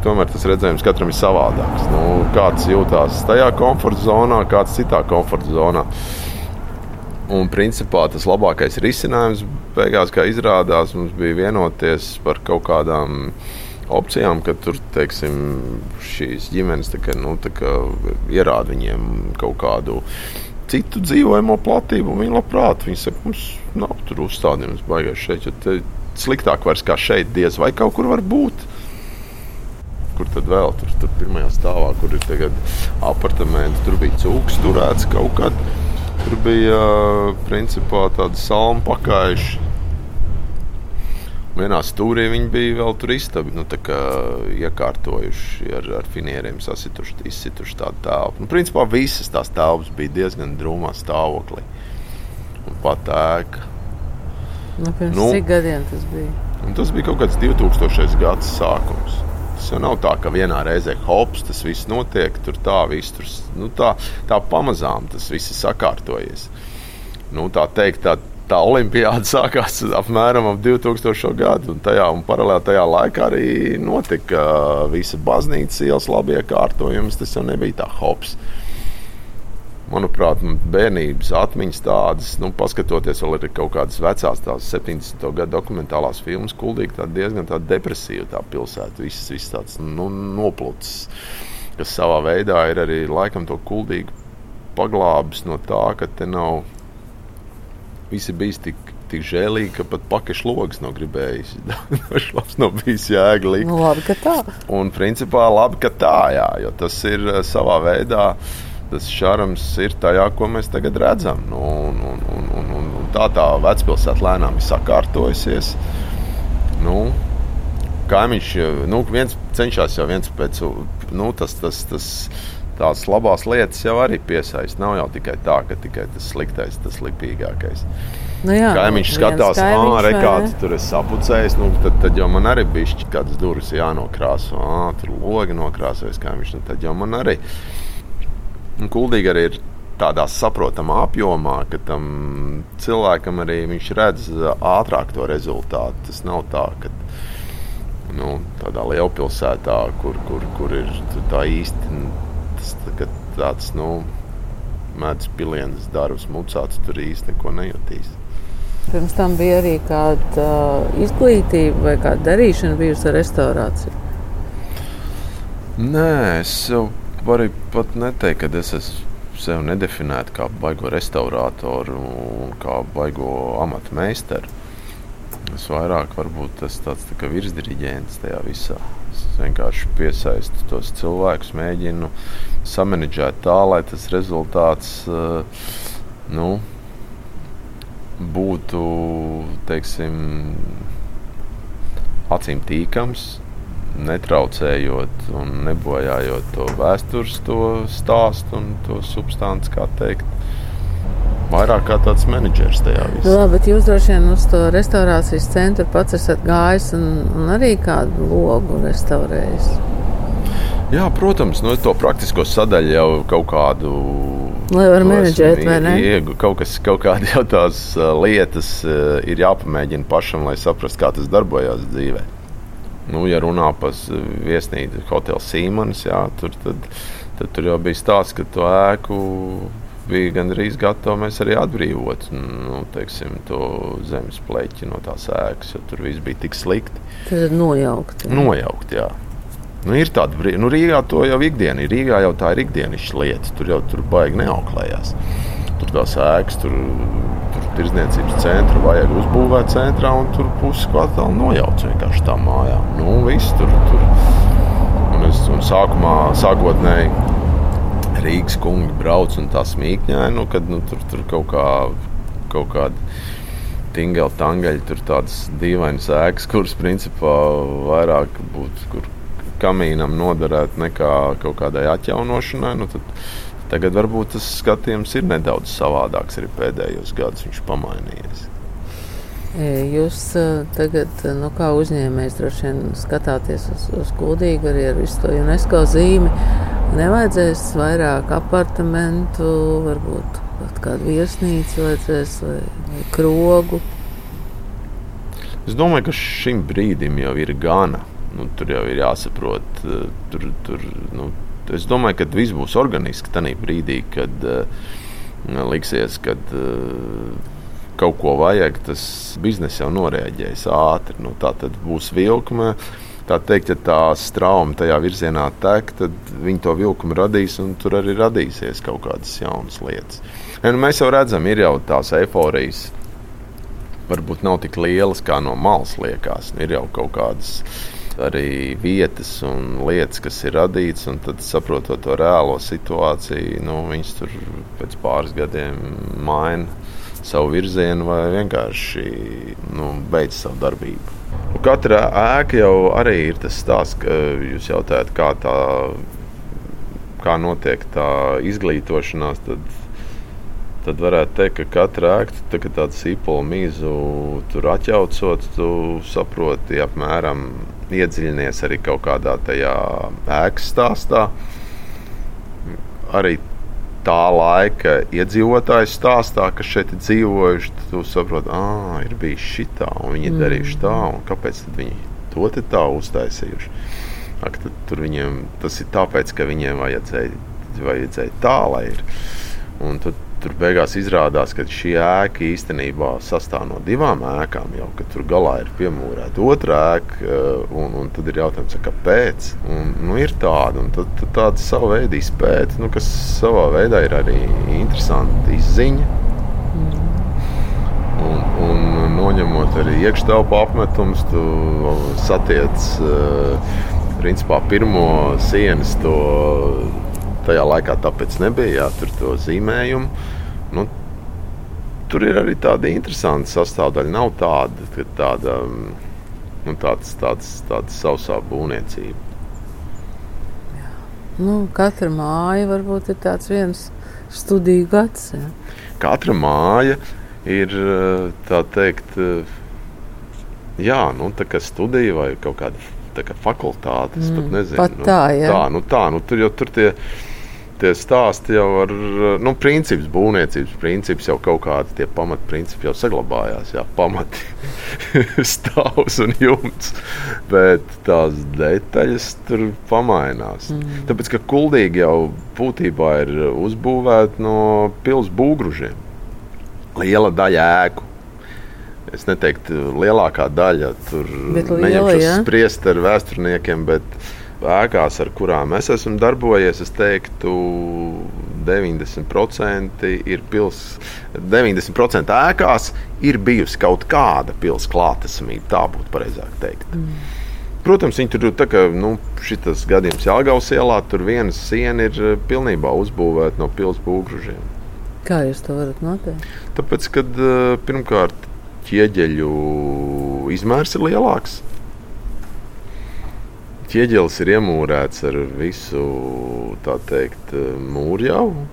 tomēr tas redzējums katram ir savādāks. Nu, kāds jūtas tajā komforta zonā, kāds citā komforta zonā. Un principā tas labākais risinājums beigās, kā izrādās, mums bija vienoties par kaut kādām opcijām, ka tur teiksim, šīs ģimenes kā, nu, kā, ierāda viņiem kaut kādu citu dzīvojamo platību. Viņi labprāt, viņi saka, mums nav tur uzstādījums baigās šeit. Sliktāk vairs kā šeit, diez vai kaut kur var būt. Kur tad vēl? Tur, tur pirmajā stāvā, kur ir tagad apartamenti, tur bija cūks turēts kaut kad. Tur bija principā tādi salmu pakājuši vienā stūrī viņi bija vēl tur istabi, nu, iekārtojuši ar, ar finieriem, sasituši, izsituši tādu telpu. Nu, principā visas tās telpas bija diezgan drūmā stāvoklī. Un pat ēka. Nu, pirms nu, cik gadiem tas bija? Tas bija kaut kāds 2000. gads sākums. Tas jau nav tā, ka vienā reizē hops, tas viss notiek, tur tā, viss, tur, nu, tā, tā pamazām tas viss ir sakārtojies. Nu, tā teikt, tā tā olimpiāda sākās apmēram ap 2000. gadu. Un, tajā, un paralēli tajā laikā arī notika visa baznīcas ielas labi iekārtojums. Tas jau nebija tā hops. Manuprāt, bērnības atmiņas tādas, nu, paskatoties vēl ir kaut kādas vecās, tās 70. gadu dokumentālās filmas, kuldīgi tā diezgan tā depresīva tā pilsēta. Viss, viss tāds nu, noplūcis, kas savā veidā ir arī laikam to kuldīgi paglābis no tā, ka te nav visi bijis tik, tik žēlīgi, ka pat pakaļ logs nav gribējis. Dažs nav bijis jēga likt. Nu, labi, ka tā. Un principā labi, ka tā, jā, jo tas ir eh, savā veidā. Tas šarms ir tajā, ko mēs tagad redzam. Nu, un, un, un, un, un, un tā tā vecpilsēta lēnām ir sakārtojusies. Nu, kaimiņš nu, viens cenšas jau viens pēc nu, tas, tas, tas, tās labās lietas jau arī piesaista. Nav jau tikai tā, ka tikai tas sliktais, tas lipīgākais. Nu jā, kaimiņš skatās, ah, rekāds tur ir sapucējis. Nu, tad, tad jau man arī bija kādas durvis jānokrāso. Ah, tur logi nokrāsojas kaimiņš. Nu, tad jau man arī. Un kuldīgi arī ir tādā saprotamā apjomā, ka tam cilvēkam arī viņš redz ātrāk to rezultātu. Tas nav tā, ka nu, tādā lielpilsētā, kur, kur, kur ir tā īsti tas tāds nu, mēdz pilienas darbs, mucāts, tur īsti neko nejūtīs. Pirms tam bija arī kāda uh, izglītība vai kāda darīšana bijusi ar restaurāciju. Nē, es jau varu pat neteikt, ka es esmu sevi nedefinētu kā baigo restaurātoru un kā baigo amatu meistaru. Es vairāk varbūt tas tāds tā virsdiriģents tajā visā. Es vienkārši piesaistu tos cilvēkus, mēģinu samanģēt tā, lai tas rezultāts uh, nu, būtu teiksim, acīm tīkams, netraucējot un nebojājot to vēstures to stāstu un to substanci, kā teikt vairāk kā tāds menedžers tajā visā. Labi, bet jūs droši vien uz to restaurācijas centru pats esat gājis un, un arī kādu logu restaurējis. Jā, protams, nu, to praktisko sadaļu jau kaut kādu. Lai varētu menedžēt, vai ne? Iegu, kaut, kas, kaut kādas jau tās lietas ir jāpamēģina pašam, lai saprastu, kā tas darbojas dzīvē. Nu, ja runā par viesnīcu, hotelu Sīmanis, jā, tur, tad, tad tur jau bija stāsts, ka to ēku bija gandrīz gatavi mēs arī atbrīvot nu, teiksim, to zemes pleķi no tās ēkas, jo tur viss bija tik slikti. Tas ir nojaukt. Jā. Nojaukt, jā. Nu, ir tāda brīva, nu, Rīgā to jau ikdiena ir. Rīgā jau tā ir ikdienas lieta. Tur jau tur baigi neauklējās. Tur tās ēkas, tur, tur tirdzniecības centra vajag uzbūvēt centrā, un tur pusi kvartāla nojauc vienkārši tā mājā. Nu, viss tur. tur. Un es un sākumā, sākotnēji, Rīgas kungi brauc un tā smīkņāja, nu, kad nu, tur, tur kaut, kā, kaut kāda tingela tangaļa, tur tādas dīvainas ēkas, kuras principā vairāk būtu, kur kamīnam noderētu nekā kaut kādai atjaunošanai. Nu, tad, tagad varbūt tas skatījums ir nedaudz savādāks arī pēdējos gados, viņš pamainījies. Jūs tagad, nu, kā uzņēmējs, droši vien skatāties uz, uz gudrību arī ar visu to UNESCO zīmi. Nevajadzēs vairāk apartamentu, varbūt pat kādu viesnīcu, vajadzēs vai, vai krogu. Es domāju, ka šim brīdim jau ir gana. Nu, tur jau ir jāsaprot, tur, tur, nu, es domāju, ka viss būs organiski tajā brīdī, kad uh, liksies, ka uh, kaut ko vajag, tas biznesa jau noreaģēs ātri. Nu, tā tad būs vilkme. Uh, tā teikt, ja tā strauma tajā virzienā tek, tad viņi to vilkumu radīs un tur arī radīsies kaut kādas jaunas lietas. Ja, nu, mēs jau redzam, ir jau tās eifórijas. Varbūt nav tik lielas, kā no malas liekas. Ir jau kaut kādas arī vietas un lietas, kas ir radītas, un tad saprotot to reālo situāciju, nu, viņas tur pēc pāris gadiem maina savu virzienu vai vienkārši nu, beidz savu darbību. Katra ēka jau arī ir tas stāsts, ka jūs jautājat, kā, tā, kā notiek tā izglītošanās. Tad, tad varētu teikt, ka katra ēka, tā, kad tādu sīpolu mīzu tur atjaucot, tu saproti apmēram iedziļinies arī kaut kādā tajā ēkas stāstā. Arī tā laika iedzīvotāju stāstā, kas šeit ir dzīvojuši, tu saproti, ah, ir bijis šitā, un viņi mm. darījuši tā, un kāpēc viņi to tā uztaisījuši. Ak, tur viņiem tas ir tāpēc, ka viņiem vajadzēja, vajadzēja tā, lai ir. Un tad Tur beigās izrādās, ka šī ēka īstenībā sastāv no divām ēkām. Jau tur galā ir piemūrēta otra ēka, eh, un, un tad ir jautājums, kāpēc. Un, nu, ir tāda, un tad, tad tāda sava veida izpēta, nu, kas savā veidā ir arī interesanta izziņa. Un, un noņemot arī iekštelpu apmetumus, tu satiec uh, principā pirmo sienas to tajā laikā tāpēc nebija jā, tur to zīmējumu. Nu, tur ir arī tāda interesanta sastāvdaļa. Nav tāda, ka tāda, nu, tāds, tāds, tāds sausā būvniecība. Nu, katra māja varbūt ir tāds viens studiju gads. Jā. Katra māja ir tā teikt, jā, nu, tā kā studija vai kaut kāda kā fakultāte. Mm, pat nezinu, pat tā, nu, tā, nu, tā, nu, tur jau tur tie tie stāsti jau ar nu, principus, būvniecības principus, jau kaut kādi tie pamatprincipi jau saglabājās. Jā, pamati, stāvs un jumts. Bet tās detaļas tur pamainās. Mm. Tāpēc, ka kuldīgi jau būtībā ir uzbūvēta no pilsētas būgružiem. Liela daļa ēku. Es neteiktu, lielākā daļa tur neņemšu spriest ar vēsturniekiem, bet ēkās, ar kurām es esmu darbojies, es teiktu, 90% ir pilsēta. 90% ēkās ir bijusi kaut kāda pilsēta klātesamība. Tā būtu pareizāk teikt. Mm. Protams, viņi tur tā kā nu, šis gadījums Jāgaus ielā, tur viena siena ir eh, pilnībā uzbūvēta no pilsētas būgružiem. Kā jūs to varat noteikt? Tāpēc, kad eh, pirmkārt ķieģeļu izmērs ir lielāks ķieģelis ir iemūrēts ar visu teikt, mūrjaumu.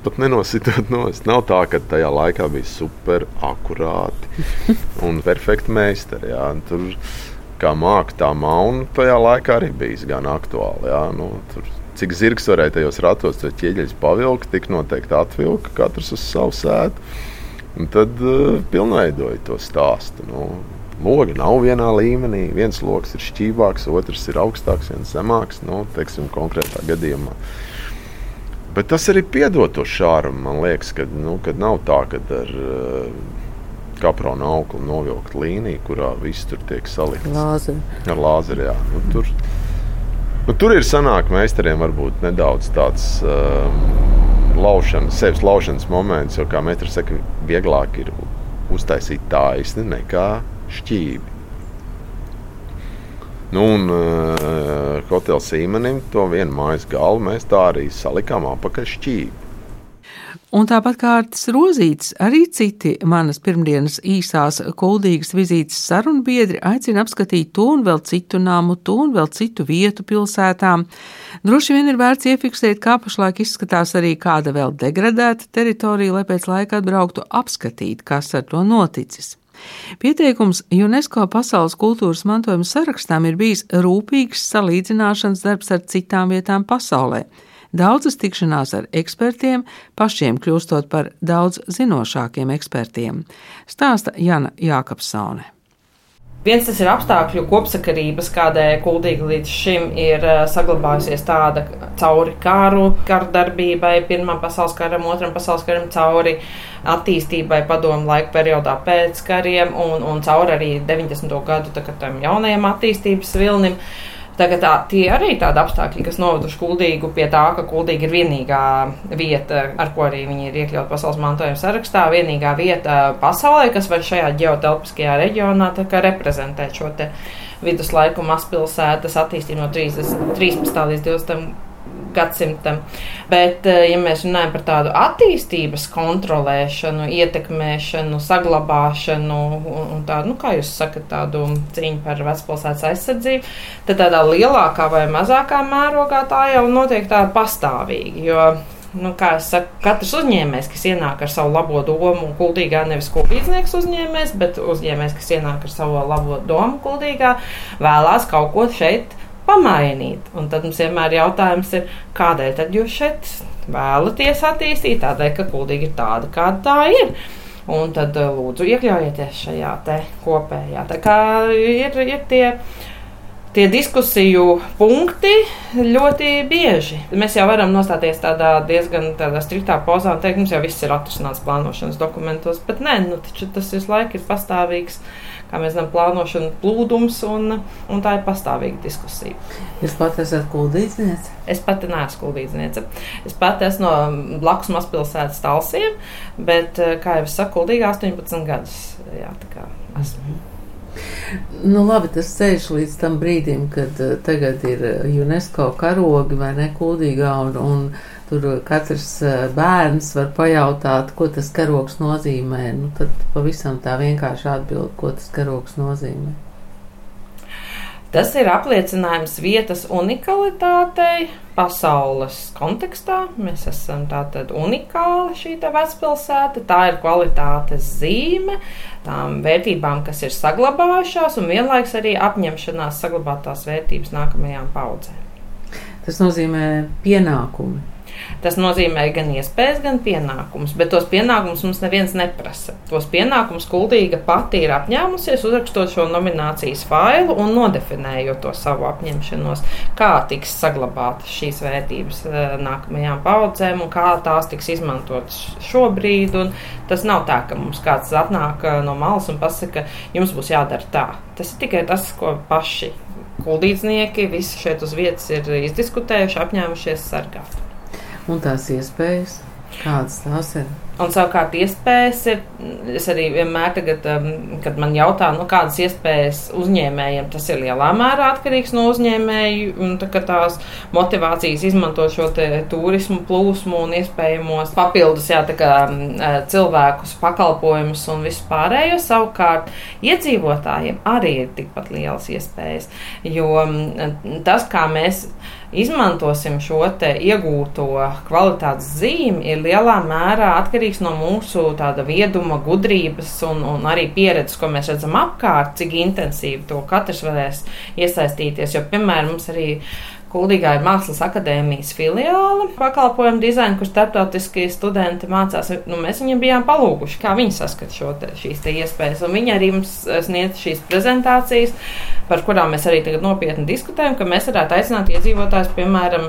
Pat nenositot nost. Nav tā, ka tajā laikā bija super akurāti un perfekti meistari. Jā. Tur kā mākslinieks, tā mauna tajā laikā arī bija gan aktuāli. Jā. Nu, tur, cik zirgs varēja tajos ratos to ķieģeļus pavilkt, tik noteikti atvilka katrs uz savu sēdu. Un tad uh, pilnveidoja to stāstu. Nu, logi nav vienā līmenī. Viens lokus ir šķīvāks, otrs ir augstāks, viens zemāks. Nu, teiksim, konkrētā gadījumā. Bet tas arī piedod to šārumu. Man liekas, ka nu, nav tā, ka ar uh, kaprona auklu novilkt līniju, kurā viss tur tiek salikts Lāzeri. ar lāzeri. Jā. Nu, tur, nu, tur ir sanāk meistariem varbūt nedaudz tāds. Uh, Laušanas, sevis laušanas moments, jo, kā meistars saka, vieglāk ir uztaisīt taisni nekā šķīvi. Nu, un uh, hoteļa sīmenim to vienu mājas galu mēs tā arī salikām apakaļ šķīvi. Un tāpat kā Artis Rozīts, arī citi manas pirmdienas īsās kuldīgas vizītes sarunbiedri aicina apskatīt to un vēl citu namu, to un vēl citu vietu pilsētām. Droši vien ir vērts iefiksēt, kā pašlaik izskatās arī kāda vēl degradēta teritorija, lai pēc laika atbrauktu apskatīt, kas ar to noticis. Pieteikums UNESCO pasaules kultūras mantojuma sarakstām ir bijis rūpīgs salīdzināšanas darbs ar citām vietām pasaulē. Daudzas tikšanās ar ekspertiem, pašiem kļūstot par daudz zinošākiem ekspertiem, stāsta Jana Jākapsone. Viens tas ir apstākļu kopsakarības, kādēļ kuldīgi līdz šim ir eh, saglabājusies tāda cauri karu, karu darbībai, Pirmam pasaules karam, Otram pasaules karam, cauri attīstībai padomu laiku periodā pēc kariem un, un cauri arī 90. gadu jaunajam attīstības vilnim. Tagad tā, tie arī tādi apstākļi, kas noveduši kuldīgu pie tā, ka kuldīga ir vienīgā vieta, ar ko arī viņi ir iekļauti pasaules mantojuma sarakstā, vienīgā vieta pasaulē, kas var šajā ģeotelpiskajā reģionā reprezentēt šo viduslaiku mazpilsētas attīstību no 30, 13. līdz 20 gadsimtam. Bet, eh, ja mēs runājam par tādu attīstības kontrolēšanu, ietekmēšanu, saglabāšanu un, un tādu, nu, kā jūs sakat, tādu cīņu par vecpilsētas aizsardzību, tad tādā lielākā vai mazākā mērogā tā jau notiek tā pastāvīgi. Jo, nu, kā jau saku, katrs uzņēmējs, kas ienāk ar savu labo domu, kuldīgā nevis kuldīdznieks uzņēmējs, bet uzņēmējs, kas ienāk ar savu labo domu, kuldīgā, vēlās kaut ko šeit pamainīt. Un tad mums vienmēr jautājums ir, kādēļ tad jūs šeit vēlaties attīstīt, tādēļ, ka kuldīgi ir tāda, kāda tā ir. Un tad lūdzu iekļaujieties šajā kopējā. Tā kā ir, ir tie tie diskusiju punkti ļoti bieži. Mēs jau varam nostāties tādā diezgan tādā striktā pozā un teikt, mums jau viss ir atrisināts plānošanas dokumentos, bet nē, nu, tas visu laiku ir pastāvīgs. Kā mēs zinām, plānošana plūdums, un, un tā ir pastāvīga diskusija. Jūs pati esat kuldīdzniece? Es pati neesmu kuldīdzniece. Es pati esmu no blakus mazpilsētas talsiem, bet, kā jau es saku, kuldīga 18 gadus. Jā, tā kā esmu. -hmm. Nu, labi, tas ceļš līdz tam brīdim, kad uh, tagad ir eh, UNESCO karogi vai nekūdīgā, un, un tur katrs uh, bērns var pajautāt, ko tas karogs nozīmē. Nu, tad pavisam tā vienkārši atbild, ko tas karogs nozīmē. Tas ir apliecinājums vietas unikalitātei pasaules kontekstā. Mēs esam tātad unikāli šī vecpilsēta, tā ir kvalitātes zīme tām vērtībām, kas ir saglabājušās, un vienlaiks arī apņemšanās saglabāt tās vērtības nākamajām paudzēm. Tas nozīmē pienākumu Tas nozīmē gan iespējas, gan pienākumus, bet tos pienākumus mums neviens neprasa. Tos pienākumus Kultūra pati ir apņēmusies, uzrakstot šo nominācijas failu un nodefinējot to savu apņemšanos, kā tiks saglabātas šīs vērtības eh, nākamajām paudzēm un kā tās tiks izmantotas šobrīd. Tas nav tā, ka mums kāds atnāk eh, no malas un pasaka, jums būs jādara tā. Tas ir tikai tas, ko paši kuldīdznieki visi šeit uz vietas ir izdiskutējuši, apņēmušies sargāt un tās iespējas, kādas tās ir. Un savukārt, iespējas ir. Es arī vienmēr, tagad, um, kad man jautā, nu, kādas iespējas uzņēmējiem, tas ir lielā mērā atkarīgs no uzņēmēju un tā, tās motivācijas izmantot šo turismu plūsmu un iespējamos papildus jā, kā, um, cilvēkus, pakalpojumus un vispārējo. Savukārt, iedzīvotājiem arī ir tikpat lielas iespējas, jo um, tas, kā mēs izmantosim šo iegūto kvalitātes zīmi, ir lielā mērā atkarīgs no mūsu vieduma, gudrības un, un arī pieredzes, ko mēs redzam apkārt, cik intensīvi to katrs varēs iesaistīties. Jo, piemēram, mums arī Kuldīgā ir Mākslas akadēmijas filiāle pakalpojumu dizaina, kur starptautiskie studenti mācās. Nu, mēs viņiem bijām palūguši, kā viņi saskata šo te, šīs te iespējas. Un viņi arī mums sniedz šīs prezentācijas, par kurām mēs arī tagad nopietni diskutējam, ka mēs varētu aicināt iedzīvotājus, piemēram,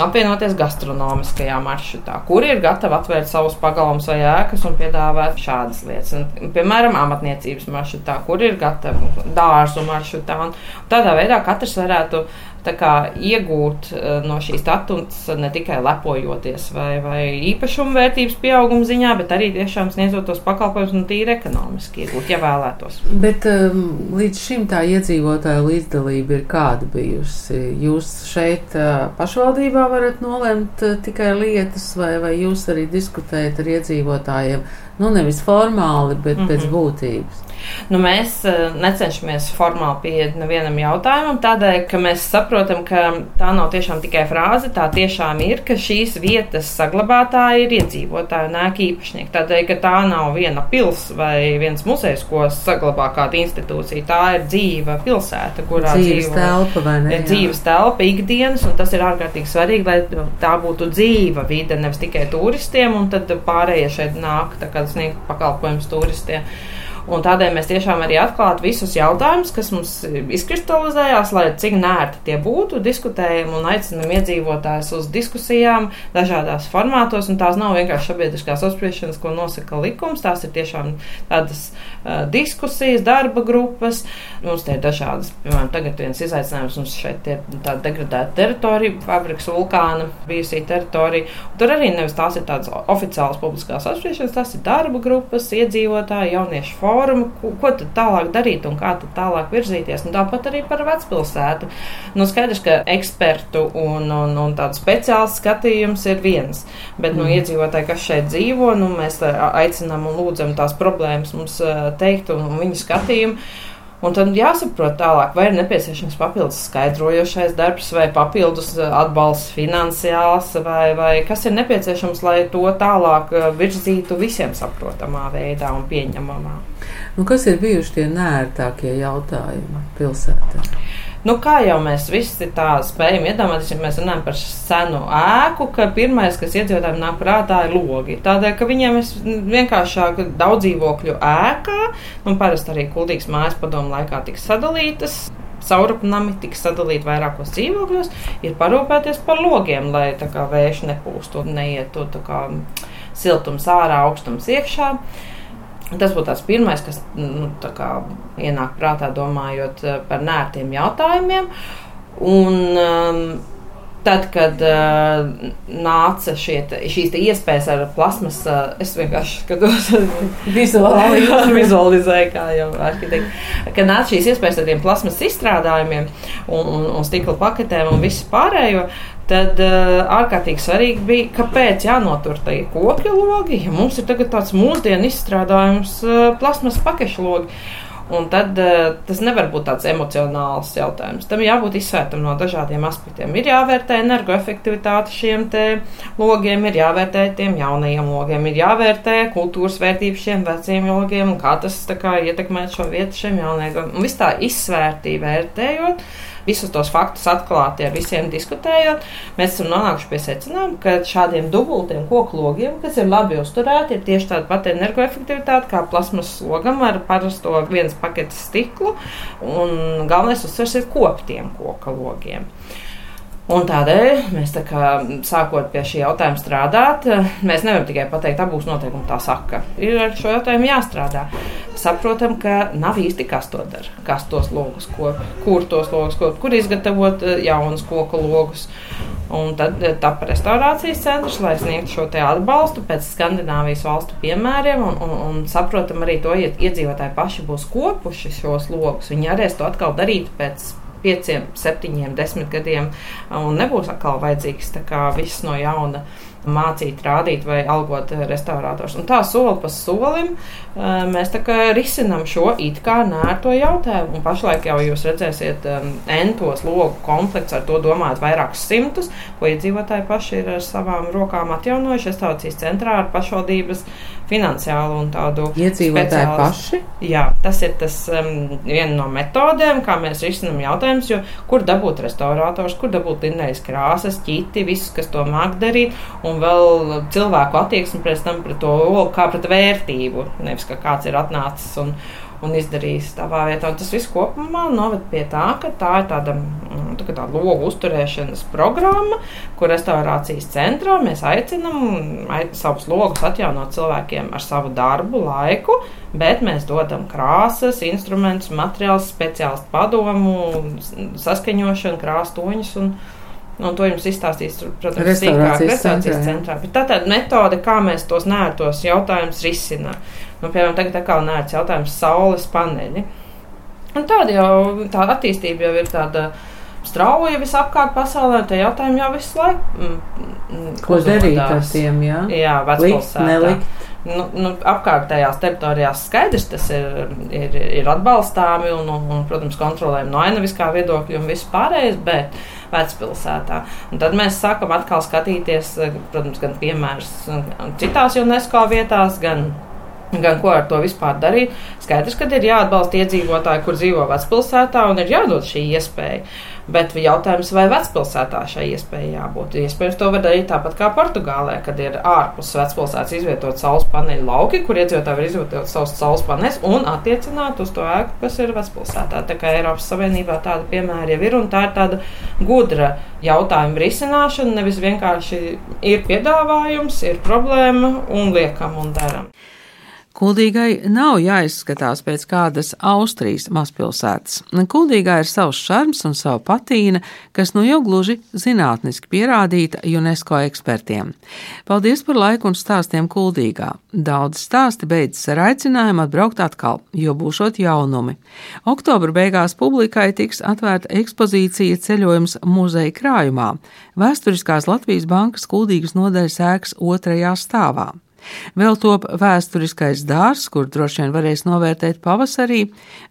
apvienoties gastronomiskajā maršrutā, kur ir gatavi atvērt savus pagalmus vai ēkas un piedāvāt šādas lietas. Un, piemēram, amatniecības maršrutā, kur ir gatavi dārzu maršrutā. Un tādā veidā katrs varētu kā, iegūt uh, no šīs statujas ne tikai lepojoties vai, vai īpašumu vērtības pieauguma ziņā, bet arī tiešām sniedzot tos pakalpojumus un tīri ekonomiski iegūt, ja vēlētos. Bet um, līdz šim tā iedzīvotāju līdzdalība ir kāda bijusi? Jūs šeit uh, pašvaldībā varat nolemt uh, tikai lietas, vai, vai jūs arī diskutējat ar iedzīvotājiem? Nu, nevis formāli, bet mm -hmm. pēc būtības. Nu, mēs uh, necenšamies formāli pieiet nevienam jautājumam, tādēļ, ka mēs saprotam, ka tā nav tiešām tikai frāze, tā tiešām ir, ka šīs vietas saglabātāji ir iedzīvotāji un ēka īpašnieki. Tādēļ, ka tā nav viena pils vai viens muzejs, ko saglabā kāda institūcija. Tā ir dzīva pilsēta, kurā dzīves dzīvo, telpa vai ne? Dzīves telpa ikdienas, un tas ir ārkārtīgi svarīgi, lai tā būtu dzīva vide, nevis tikai turistiem, un tad pārējie šeit nāk, tā kā sniegt pakalpojumus turistiem. Un tādēļ mēs tiešām arī atklātu visus jautājumus, kas mums izkristalizējās, lai cik nērti tie būtu, diskutējam un aicinam iedzīvotājus uz diskusijām dažādās formātos. Tās nav vienkārši sabiedriskās apspriešanas, ko nosaka likums. Tās ir tiešām tādas uh, diskusijas, darba grupas. Mums tie ir dažādas, piemēram, tagad viens izaicinājums mums šeit ir tāda degradēta teritorija, fabriks vulkāna bijusī teritorija. Un tur arī nevis tās ir tādas oficiālas publiskās apspriešanas, tās ir darba grupas, iedzīvotāji, jauniešu formas fórumu, ko, ko tad tālāk darīt un kā tad tālāk virzīties. Un tāpat arī par vecpilsētu. Nu, skaidrs, ka ekspertu un, un, un tādu speciālu skatījums ir viens, bet nu, mm. nu, iedzīvotāji, kas šeit dzīvo, nu, mēs aicinām un lūdzam tās problēmas mums teikt un, un viņu skatījumu. Un tad jāsaprot tālāk, vai ir nepieciešams papildus skaidrojošais darbs, vai papildus eh, atbalsts finansiāls, vai, vai kas ir nepieciešams, lai to tālāk eh, virzītu visiem saprotamā veidā un pieņemamā. Nu, kas ir bijuši tie nērtākie jautājumi pilsētā? Nu, kā jau mēs visi tā spējam iedomāties, ja mēs runājam par senu ēku, ka pirmais, kas iedzīvotājiem nāk prātā, ir logi. Tādēļ, ka viņiem ir vienkāršāk daudz dzīvokļu ēkā, un parasti arī kuldīgas mājas padomu laikā tika sadalītas. Saurapnami tika sadalīti vairākos dzīvokļos, ir parūpēties par logiem, lai tā kā vējš nepūstu un neietu tā kā siltums ārā, augstums iekšā. Uh, Tas būtu tas pirmais, kas nu, ienāk prātā, domājot eh, par nērtiem jautājumiem. Un, um, Tad, kad uh, nāca šie, šīs iespējas ar plasmas, uh, es vienkārši skatos, vizualizēju, kā jau arhitekti. Kad nāca šīs iespējas ar tiem plasmas izstrādājumiem un, un, un stikla paketēm un visu pārējo, tad uh, ārkārtīgi svarīgi bija, kāpēc jānotur tie kokļu logi, ja mums ir tagad tāds mūsdienu izstrādājums uh, plasmas pakešu logi. Un tad uh, tas nevar būt tāds emocionāls jautājums. Tam jābūt izsvērtam no dažādiem aspektiem. Ir jāvērtē energoefektivitāte šiem logiem, ir jāvērtē tiem jaunajiem logiem, ir jāvērtē kultūras vērtības šiem veciem logiem un kā tas kā, ietekmē šo vietu šiem jaunajiem. Un viss tā izsvērtī vērtējot visus tos faktus atklāti, ar visiem diskutējot, mēs esam nonākuši pie secinājuma, ka šādiem dubultiem koku logiem, kas ir labi uzturēti, ir tieši tāda pati energoefektivitāte kā plasmas logam ar parasto vienas paketes stiklu, un galvenais uzsvers ir koptiem koka logiem. Un tādēļ mēs tā kā sākot pie šī jautājuma strādāt, mēs nevaram tikai pateikt, abūs noteikumi tā saka. Ir ar šo jautājumu jāstrādā. Saprotam, ka nav īsti kas to dara. Kas tos logus, ko, kur tos logus, ko, kur izgatavot eh, jaunus koku logus. Un tad eh, tapa restaurācijas centrs, lai sniegtu šo atbalstu pēc Skandināvijas valstu piemēriem, un, un, un saprotam arī to, ja iedzīvotāji paši būs kopuši šos logus, viņi varēs to atkal darīt pēc pieciem, septiņiem, desmit gadiem, un nebūs atkal vajadzīgs viss no jauna mācīt, rādīt vai algot restaurātors. Un tā soli pa solim eh, mēs risinām šo it kā nērto jautājumu. Un pašlaik jau jūs redzēsiet um, entos logu komplekts, ar to domājot vairākus simtus, ko iedzīvotāji paši ir ar savām rokām atjaunojuši restorācijas centrā ar pašvaldības finansiālu un tādu iedzīvotāju paši. Jā, tas ir tas um, viena no metodēm, kā mēs risinām jautājumus, jo kur dabūt restaurators, kur dabūt linejas krāsas, ķiti, visus, kas to māk darīt, un vēl cilvēku attieksmi pret tam pret to kā pret vērtību, nevis kā kāds ir atnācis un, un izdarījis tavā vietā. Un tas viss kopumā noved pie tā, ka tā ir tāda, mm, tā tāda logu uzturēšanas programma, kur restaurācijas centrā mēs aicinām savus logus atjaunot cilvēkiem ar savu darbu, laiku, bet mēs dodam krāsas, instrumentus, materiālus, speciālistu padomu, saskaņošanu, krāstoņus. Un, Un to jums izstāstīs, protams, sīkāk restorācijas centrā. Bet tā tāda metode, kā mēs tos nērtos jautājumus risinām. Nu, piemēram, tagad atkal nērts jautājums saules paneļi. Un tāda jau tā attīstība jau ir tāda strauja visapkārt pasaulē, tie jautājumi jau visu laiku. Mm, mm, Ko darīt ar tiem, jā? Jā, vecpilsētā. Nu, nu, apkārtējās teritorijās skaidrs, tas ir, ir, ir atbalstāmi un, un, un, protams, kontrolējami no ainaviskā viedokļa un viss pārējais, bet vecpilsētā. Un tad mēs sākam atkal skatīties, protams, gan piemērus citās UNESCO vietās, gan gan ko ar to vispār darīt. Skaidrs, ka ir jāatbalsta iedzīvotāji, kur dzīvo vecpilsētā, un ir jādod šī iespēja. Bet jautājums, vai vecpilsētā šai iespējai jābūt? Iespējams, to var darīt tāpat kā Portugālē, kad ir ārpus vecpilsētas izvietot saules paneļu lauki, kur iedzīvotāji var izvietot savus saules paneļus un attiecināt uz to ēku, kas ir vecpilsētā. Tā kā Eiropas Savienībā tāda piemēra jau ir, un tā ir tāda gudra jautājuma risināšana. Nevis vienkārši ir piedāvājums, ir problēma un liekam un daram. Kuldīgai nav jāizskatās pēc kādas Austrijas mazpilsētas. Kuldīgā ir savs šarms un sava patīna, kas nu jau gluži zinātniski pierādīta UNESCO ekspertiem. Paldies par laiku un stāstiem Kuldīgā. Daudz stāsti beidzas ar aicinājumu atbraukt atkal, jo būšot jaunumi. Oktobra beigās publikai tiks atvērta ekspozīcija ceļojums muzeja krājumā - Vēsturiskās Latvijas bankas Kuldīgas nodaļas ēkas otrajā stāvā. Vēl top vēsturiskais dārzs, kur droši vien varēs novērtēt pavasarī,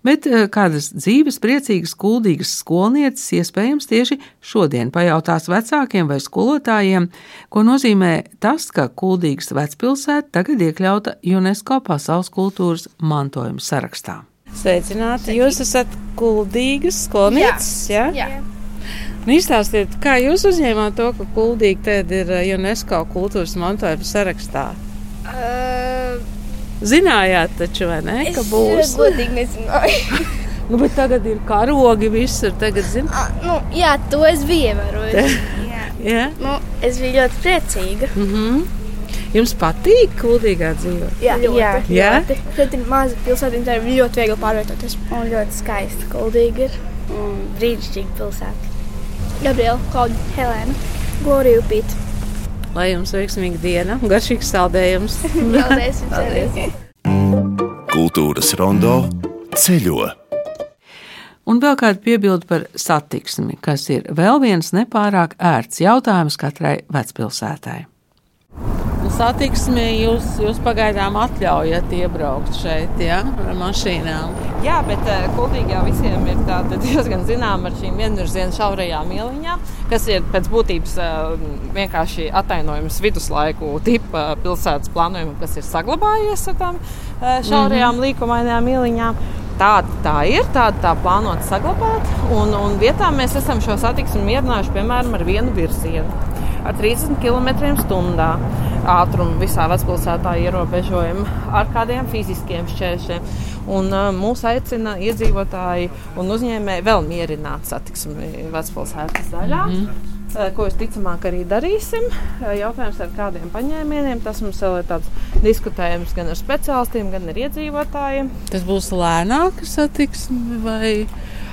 bet eh, kādas dzīves priecīgas, kuldīgas skolnieces iespējams tieši šodien pajautās vecākiem vai skolotājiem, ko nozīmē tas, ka kuldīgas vecpilsēta tagad iekļauta UNESCO pasaules kultūras mantojuma sarakstā. Sveicināti! Jūs esat kuldīgas skolnieces, jā? Jā. jā. Nu, izstāstiet, kā jūs uzņēmāt to, ka kuldīgi tad ir eh, UNESCO kultūras mantojuma sarakstā? Uh, Zinājāt taču, vai ne, ka būs? Es godīgi nezināju. nu, bet tagad ir karogi visur, tagad zinu. Uh, nu, jā, to es biju ievērojis. jā. jā? Nu, es biju ļoti priecīga. Mm -hmm. Jums patīk kuldīgā dzīvot? Jā, ļoti. Jā, jā? Šeit ir maza pilsēta, tā ir ļoti viegli pārvietoties. Un ļoti skaista kuldīga ir. Un brīnišķīga pilsēta. Gabriela, Klauda, Helēna, Glorija Upīt. Lai jums veiksmīga diena, garšīgs saldējums. Paldies, paldies. Kultūras rondo ceļo. Un vēl kāda piebilde par satiksmi, kas ir vēl viens nepārāk ērts jautājums katrai vecpilsētai. Satiksmi jūs, jūs pagaidām atļaujat iebraukt šeit ja, ar mašīnām. Jā, bet kuldīgi jau visiem ir diezgan zinām ar šīm vienvirzienu šaurajām ieliņām, kas ir pēc būtības uh, vienkārši atainojums viduslaiku tipa pilsētas plānojumam, kas ir saglabājies ar tām šaurajām mm -hmm. līkumainajām ieliņām. Tāda tā ir, tāda tā plānota saglabāt. Un, un vietā mēs esam šo satiksmi mierinājuši piemēram ar vienu virzienu ar 30 km/h ātrumu visā vecpilsētā ierobežojumu ar kādiem fiziskiem šķēršļiem. Un, uh, mūs aicina iedzīvotāji un uzņēmēji vēl mierināt satiksmi vecpilsētas daļā. Mm -hmm. Ko visticamāk arī darīsim. Jautājums ar kādiem paņēmieniem. Tas mums vēl ir tāds diskutējums gan ar speciālistiem, gan ar iedzīvotājiem. Tas būs lēnāk satiksme vai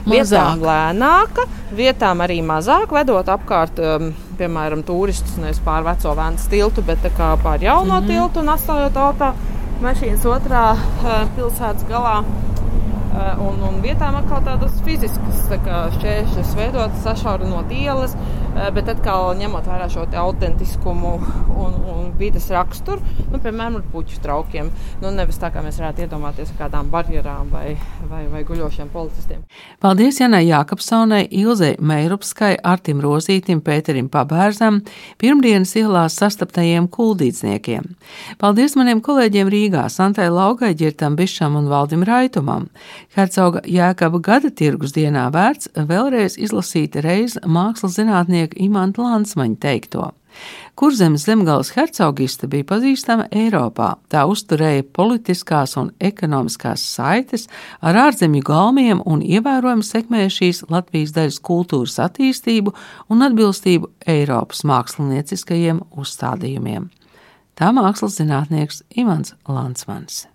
mazāk? Vietām lēnāka, vietām arī mazāk, vedot apkārt. Um, piemēram, turistus nevis pār veco vēnu tiltu, bet pār jauno mm -hmm. tiltu un atstājot autā mašīnas otrā uh, pilsētas galā. Uh, un, un vietām atkal tādas fiziskas tā šķēršļus veidot, sašaurinot ielas, uh, bet atkal ņemot vērā šo autentiskumu un, un vidas raksturu, nu, piemēram, ar puķu traukiem. Nu, nevis tā kā mēs varētu iedomāties ar kādām barjerām vai, vai, vai guļošiem policistiem. Paldies Janai Jākapsonai, Ilzei Meirupskai, Artim Rozītim, Pēterim Pabērzam, pirmdienas ielās sastaptajiem kuldīdzniekiem. Paldies maniem kolēģiem Rīgā, Santai Laugai, Ģirtam Bišam un Valdim Raitumam. Hercoga Jēkaba gada tirgus dienā vērts vēlreiz izlasīt reiz mākslas zinātnieka Imanta Lansmaņa teikto. Kurzemes zemgāles hercogiste bija pazīstama Eiropā. Tā uzturēja politiskās un ekonomiskās saites ar ārzemju galmiem un ievērojami sekmēja šīs Latvijas daļas kultūras attīstību un atbilstību Eiropas mākslinieciskajiem uzstādījumiem. Tā mākslas zinātnieks Imants Lansmans.